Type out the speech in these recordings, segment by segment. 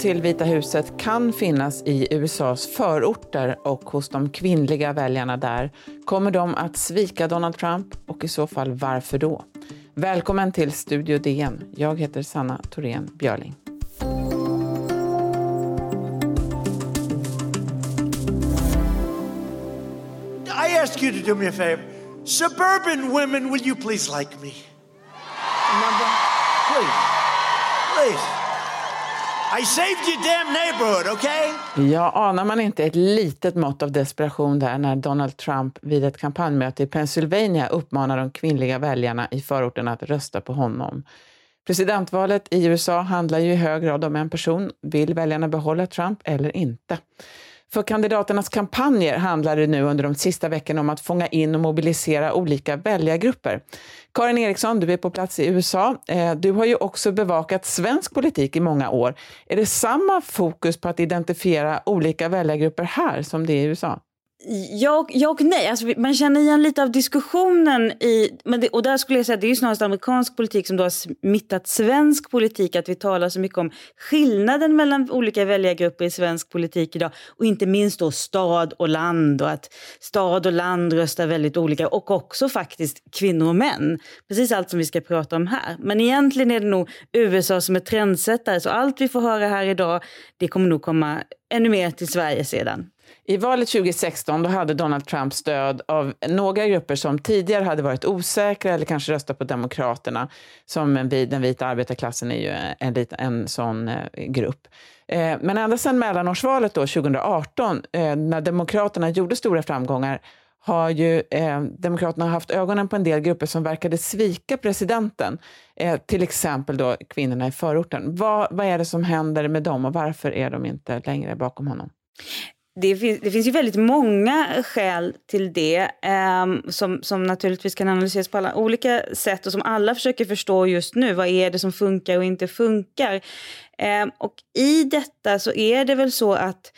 Till Vita huset kan finnas i USAs förorter och hos de kvinnliga väljarna där. Kommer de att svika Donald Trump och i så fall varför då? Välkommen till Studio DN. Jag heter Sanna Thorén Björling. I ask you to do me a favor. Suburban women, will you please like me? Remember? Please. Please. I saved your damn neighborhood, okay? Ja, anar man inte ett litet mått av desperation där när Donald Trump vid ett kampanjmöte i Pennsylvania uppmanar de kvinnliga väljarna i förorten att rösta på honom. Presidentvalet i USA handlar ju i hög grad om en person. Vill väljarna behålla Trump eller inte? För kandidaternas kampanjer handlar det nu under de sista veckorna om att fånga in och mobilisera olika väljargrupper. Karin Eriksson, du är på plats i USA. Eh, du har ju också bevakat svensk politik i många år. Är det samma fokus på att identifiera olika väljargrupper här som det är i USA? Ja, ja och nej. Alltså, man känner igen lite av diskussionen i... Men det, och där skulle jag säga att det är snarast amerikansk politik som då har smittat svensk politik. Att vi talar så mycket om skillnaden mellan olika väljargrupper i svensk politik idag. Och inte minst då stad och land. Och att stad och land röstar väldigt olika. Och också faktiskt kvinnor och män. Precis allt som vi ska prata om här. Men egentligen är det nog USA som är trendsättare. Så allt vi får höra här idag, det kommer nog komma ännu mer till Sverige sedan. I valet 2016 då hade Donald Trump stöd av några grupper som tidigare hade varit osäkra eller kanske röstat på Demokraterna. Som den vita arbetarklassen är ju en, en sån eh, grupp. Eh, men ända sedan mellanårsvalet då, 2018, eh, när Demokraterna gjorde stora framgångar har ju eh, Demokraterna haft ögonen på en del grupper som verkade svika presidenten. Eh, till exempel då kvinnorna i förorten. Vad, vad är det som händer med dem och varför är de inte längre bakom honom? Det finns, det finns ju väldigt många skäl till det eh, som, som naturligtvis kan analyseras på alla olika sätt och som alla försöker förstå just nu. Vad är det som funkar och inte funkar? Eh, och i detta så är det väl så att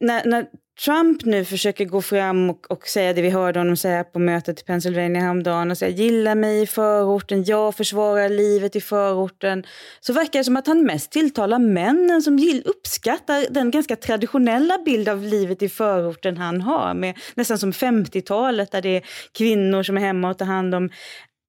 när, när Trump nu försöker gå fram och, och, säga det vi hörde honom säga på mötet i Pennsylvania häromdagen och säga gilla mig i förorten, jag försvarar livet i förorten. Så verkar det som att han mest tilltalar männen som gill, uppskattar den ganska traditionella bild av livet i förorten han har. Med, nästan som 50-talet där det är kvinnor som är hemma och tar hand om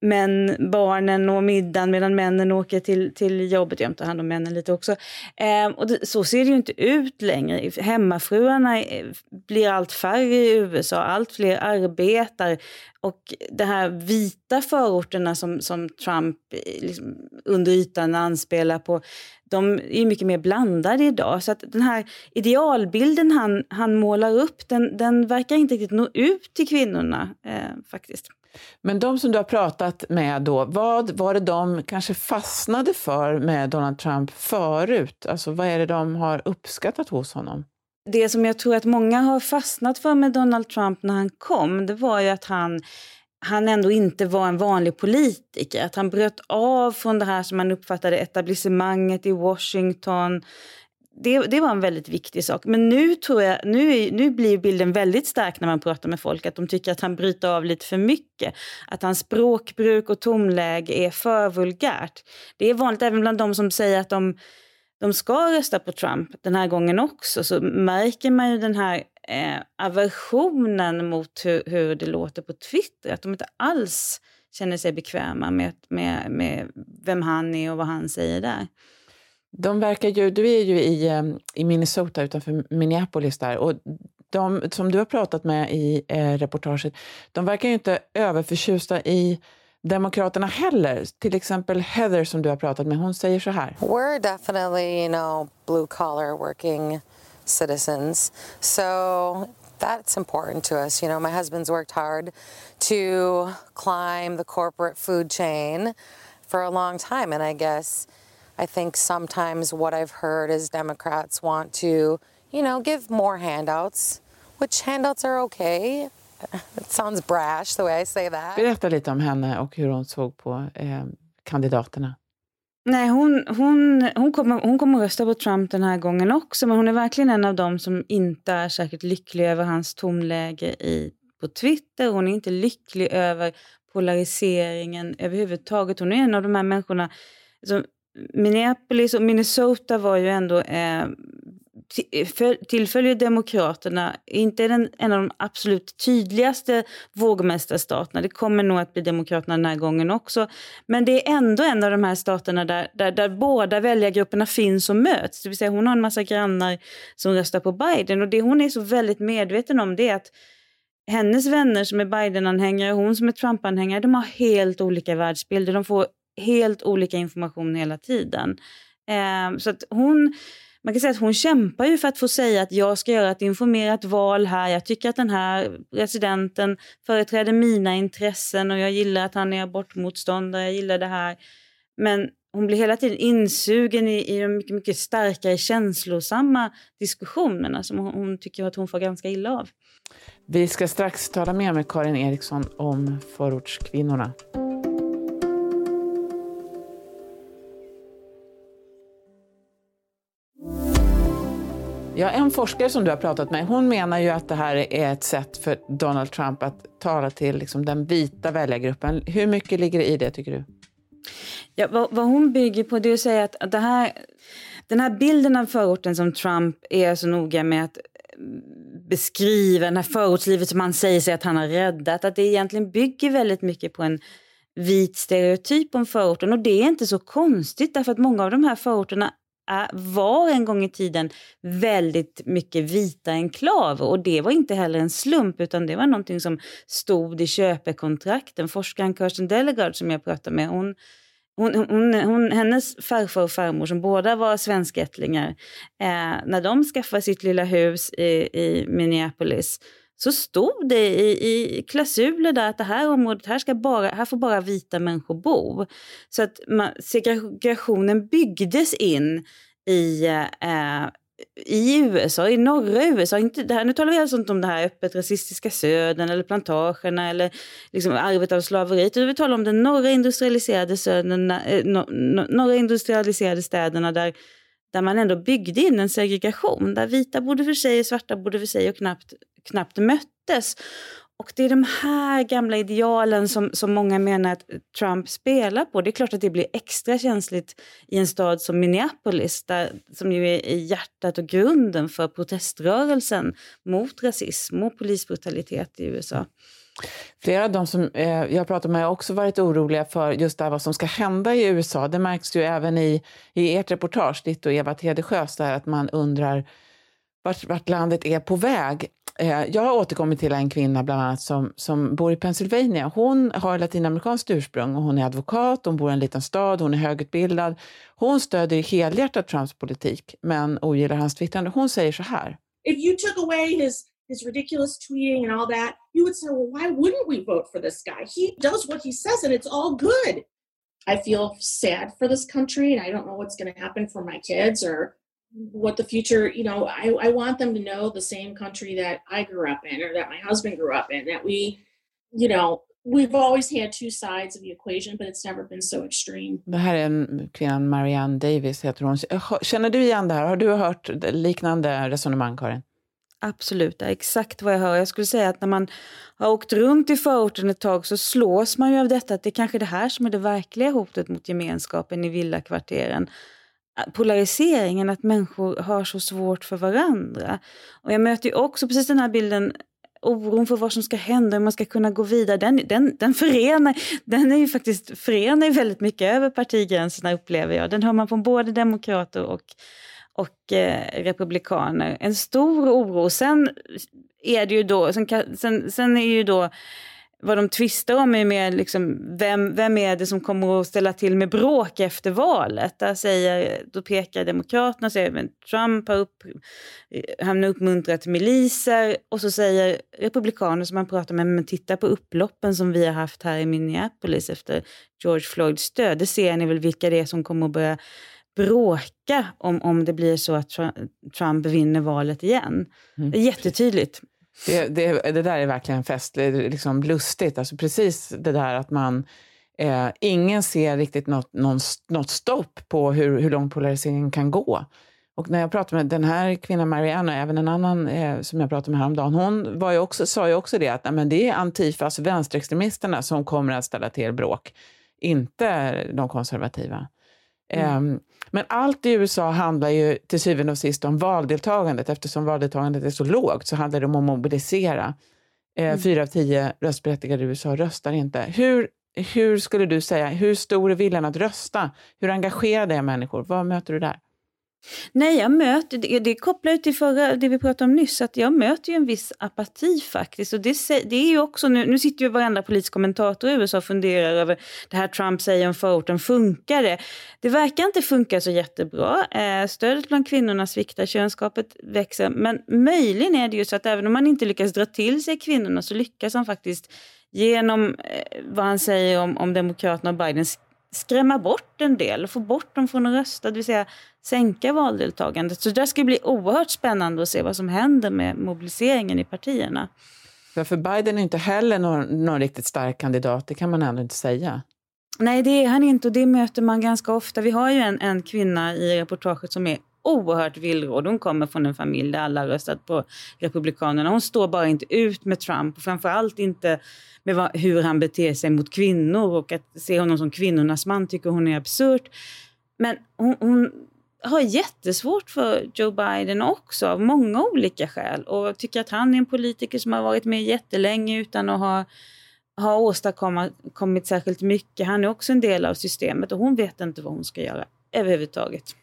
men barnen och middagen medan männen åker till, till jobbet. Jag tar hand om männen lite också. Eh, och det, så ser det ju inte ut längre. Hemmafruarna eh, blir allt färre i USA. Allt fler arbetar. Och de här vita förorterna som, som Trump eh, liksom under ytan anspelar på de är mycket mer blandade idag. Så att den här idealbilden han, han målar upp den, den verkar inte riktigt nå ut till kvinnorna eh, faktiskt. Men de som du har pratat med då, vad var det de kanske fastnade för med Donald Trump förut? Alltså vad är det de har uppskattat hos honom? Det som jag tror att många har fastnat för med Donald Trump när han kom, det var ju att han han ändå inte var en vanlig politiker. Att han bröt av från det här som man uppfattade etablissemanget i Washington det, det var en väldigt viktig sak. Men nu tror jag, nu, nu blir bilden väldigt stark när man pratar med folk, att de tycker att han bryter av lite för mycket. Att hans språkbruk och tonläge är för vulgärt. Det är vanligt även bland de som säger att de, de ska rösta på Trump den här gången också, så märker man ju den här eh, aversionen mot hur, hur det låter på Twitter, att de inte alls känner sig bekväma med, med, med vem han är och vad han säger där. De verkar ju, du är ju i, ehm, i Minnesota utanför Minneapolis där och de som du har pratat med i eh, reportaget, de verkar ju inte överförtjusta i Demokraterna heller. Till exempel Heather som du har pratat med, hon säger så här. We're definitely, you know, blue collar working citizens. So that's important to us. You know, my husband's worked hard to climb the corporate food chain for a long time and I guess i think sometimes what I've heard is Democrats want to, you know, give more handouts, which handouts are okay. It sounds brash the way I say that. Berätta lite om henne och hur hon såg på eh, kandidaterna. Nej, hon, hon, hon, kommer, hon kommer rösta på Trump den här gången också, men hon är verkligen en av dem som inte är särskilt lycklig över hans tonläge i, på Twitter. Hon är inte lycklig över polariseringen överhuvudtaget. Hon är en av de här människorna som Minneapolis och Minnesota var ju ändå eh, tillföljer Demokraterna, inte den, en av de absolut tydligaste vågmästarstaterna. Det kommer nog att bli Demokraterna den här gången också. Men det är ändå en av de här staterna där, där, där båda väljargrupperna finns och möts. Det vill säga hon har en massa grannar som röstar på Biden. Och det hon är så väldigt medveten om det är att hennes vänner som är Biden-anhängare och hon som är Trump-anhängare, de har helt olika världsbilder. De får helt olika information hela tiden. Eh, så att hon man kan säga att hon kämpar ju för att få säga att jag ska göra ett informerat val här. Jag tycker att den här presidenten företräder mina intressen och jag gillar att han är abortmotståndare. Jag gillar det här. Men hon blir hela tiden insugen i, i de mycket, mycket starkare känslosamma diskussionerna som hon, hon tycker att hon får ganska illa av. Vi ska strax tala mer med Karin Eriksson om förortskvinnorna. Ja, en forskare som du har pratat med, hon menar ju att det här är ett sätt för Donald Trump att tala till liksom, den vita väljargruppen. Hur mycket ligger det i det, tycker du? Ja, vad, vad hon bygger på det är att säga att det här, den här bilden av förorten som Trump är så noga med att beskriva, det här förortslivet som han säger sig att han har räddat, att det egentligen bygger väldigt mycket på en vit stereotyp om förorten. Och det är inte så konstigt därför att många av de här förorterna var en gång i tiden väldigt mycket vita enklaver och det var inte heller en slump utan det var någonting som stod i köpekontrakten. Forskaren Kirsten Delegard som jag pratade med hon, hon, hon, hon, hennes farfar och farmor som båda var svenskättlingar, eh, när de skaffade sitt lilla hus i, i Minneapolis så stod det i, i klausuler där att det här området, här, ska bara, här får bara vita människor bo. Så att man, segregationen byggdes in i, eh, i USA, i norra USA. Inte, det här, nu talar vi alltså inte om det här öppet rasistiska södern eller plantagerna eller liksom arvet av slaveriet. Vi talar om den norra industrialiserade, södern, eh, norra industrialiserade städerna där där man ändå byggde in en segregation, där vita bodde för sig, svarta bodde för sig och knappt, knappt möttes. Och det är de här gamla idealen som, som många menar att Trump spelar på. Det är klart att det blir extra känsligt i en stad som Minneapolis, där, som ju är i hjärtat och grunden för proteströrelsen mot rasism och polisbrutalitet i USA. Flera av de som eh, jag pratat med har också varit oroliga för just det vad som ska hända i USA. Det märks ju även i, i ert reportage, ditt och Eva Tedesjös, där att man undrar vart, vart landet är på väg. Eh, jag har återkommit till en kvinna bland annat som, som bor i Pennsylvania. Hon har latinamerikanskt ursprung och hon är advokat, hon bor i en liten stad, hon är högutbildad. Hon stödjer helhjärtat Trumps politik men ogillar hans twittrande. Hon säger så här. If you took away his his ridiculous tweeting and all that, you would say, well, why wouldn't we vote for this guy? He does what he says and it's all good. I feel sad for this country and I don't know what's going to happen for my kids or what the future, you know, I, I want them to know the same country that I grew up in or that my husband grew up in, that we, you know, we've always had two sides of the equation, but it's never been so extreme. Det här är en kvinnan, Marianne Davis heter hon. Känner du igen det här? Har du hört liknande resonemang, Karin? Absolut, det är exakt vad jag hör. Jag skulle säga att när man har åkt runt i förorten ett tag så slås man ju av detta att det är kanske är det här som är det verkliga hotet mot gemenskapen i villakvarteren. Polariseringen, att människor har så svårt för varandra. Och jag möter ju också precis den här bilden oron för vad som ska hända, hur man ska kunna gå vidare, den, den, den förenar, den är ju faktiskt förenar väldigt mycket över partigränserna upplever jag. Den hör man från både demokrater och och eh, republikaner. En stor oro. Sen är det ju då, sen, sen, sen är ju då vad de tvistar om är mer liksom, vem, vem är det som kommer att ställa till med bråk efter valet? Där säger, då pekar Demokraterna och säger att Trump har upp, han uppmuntrat miliser och så säger Republikaner som man pratar med, men titta på upploppen som vi har haft här i Minneapolis efter George Floyds död. Det ser ni väl vilka det är som kommer att börja bråka om, om det blir så att Trump vinner valet igen. Mm. Det är jättetydligt. Det, det, det där är verkligen festligt, liksom lustigt. Alltså precis det där att man... Eh, ingen ser riktigt något, någon, något stopp på hur, hur långt polariseringen kan gå. Och när jag pratade med den här kvinnan Marianne och även en annan eh, som jag pratade med häromdagen, hon var ju också, sa ju också det att nej, men det är Antifa, alltså vänsterextremisterna, som kommer att ställa till bråk, inte de konservativa. Mm. Um, men allt i USA handlar ju till syvende och sist om valdeltagandet. Eftersom valdeltagandet är så lågt så handlar det om att mobilisera. Eh, mm. Fyra av tio röstberättigade i USA röstar inte. Hur, hur skulle du säga, hur stor är viljan att rösta? Hur engagerade är människor? Vad möter du där? Nej, jag möter, det, det kopplar ju till förra, det vi pratade om nyss, att jag möter ju en viss apati faktiskt. Och det, det är ju också, nu, nu sitter ju varenda politisk kommentator i USA och funderar över det här Trump säger om förorten, funkar det? Det verkar inte funka så jättebra. Eh, stödet bland kvinnorna sviktar, könskapet växer. Men möjligen är det ju så att även om man inte lyckas dra till sig kvinnorna så lyckas han faktiskt genom eh, vad han säger om, om Demokraterna och Biden skrämma bort en del och få bort dem från att rösta, det vill säga sänka valdeltagandet. Så det ska bli oerhört spännande att se vad som händer med mobiliseringen i partierna. För Biden är inte heller någon, någon riktigt stark kandidat, det kan man ändå inte säga. Nej, det är han inte och det möter man ganska ofta. Vi har ju en, en kvinna i reportaget som är oerhört villrådig. Hon kommer från en familj där alla röstat på Republikanerna. Hon står bara inte ut med Trump och framförallt inte med vad, hur han beter sig mot kvinnor och att se honom som kvinnornas man tycker hon är absurt. Men hon, hon har jättesvårt för Joe Biden också av många olika skäl och tycker att han är en politiker som har varit med jättelänge utan att ha, har åstadkommit särskilt mycket. Han är också en del av systemet och hon vet inte vad hon ska göra överhuvudtaget.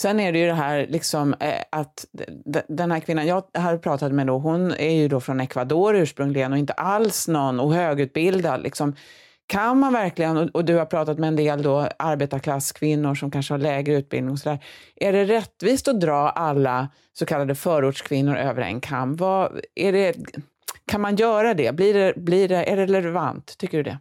Sen är det ju det här liksom, eh, att den här kvinnan jag har pratat med, då, hon är ju då från Ecuador ursprungligen och inte alls någon och högutbildad. Liksom. Kan man verkligen, och du har pratat med en del då arbetarklasskvinnor som kanske har lägre utbildning och sådär. Är det rättvist att dra alla så kallade förortskvinnor över en kam? Vad, är det, kan man göra det? Blir det, blir det? Är det relevant? Tycker du det?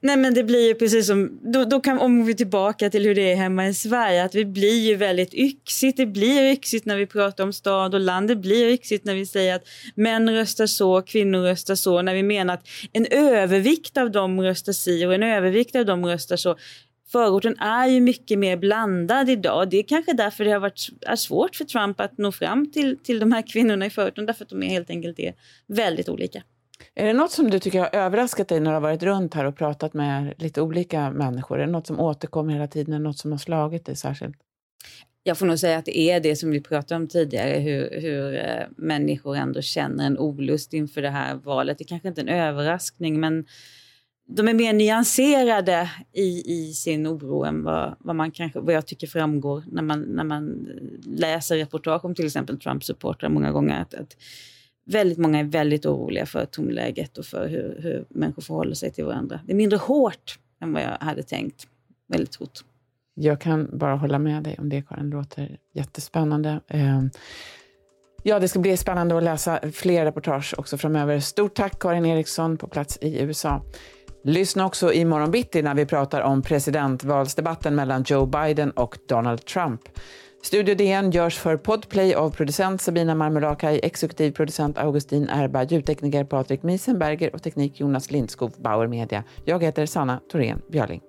Nej men det blir ju precis som, då, då kan, om vi är tillbaka till hur det är hemma i Sverige, att vi blir ju väldigt yxigt. Det blir yxigt när vi pratar om stad och land. Det blir yxigt när vi säger att män röstar så, kvinnor röstar så. När vi menar att en övervikt av dem röstar si och en övervikt av dem röstar så förorten är ju mycket mer blandad idag. Det är kanske därför det har varit är svårt för Trump att nå fram till, till de här kvinnorna i förorten, därför att de är helt enkelt är väldigt olika. Är det något som du tycker har överraskat dig när du har varit runt här och pratat med lite olika människor? Är det något som återkommer hela tiden, något som har slagit dig särskilt? Jag får nog säga att det är det som vi pratade om tidigare, hur, hur äh, människor ändå känner en olust inför det här valet. Det är kanske inte är en överraskning, men de är mer nyanserade i, i sin oro än vad, vad, man kanske, vad jag tycker framgår när man, när man läser reportage om till exempel Trump-supportrar många gånger. Att, att, väldigt många är väldigt oroliga för tonläget och för hur, hur människor förhåller sig till varandra. Det är mindre hårt än vad jag hade tänkt. Väldigt hårt. Jag kan bara hålla med dig om det, Karin. Det låter jättespännande. Eh, ja, det ska bli spännande att läsa fler reportage också framöver. Stort tack, Karin Eriksson, på plats i USA. Lyssna också i morgon bitti när vi pratar om presidentvalsdebatten mellan Joe Biden och Donald Trump. Studio DN görs för Podplay av producent Sabina Marmelakai, exekutiv producent Augustin Erba, ljudtekniker Patrik Miesenberger och teknik Jonas Lindskog, Bauer Media. Jag heter Sanna Thorén Björling.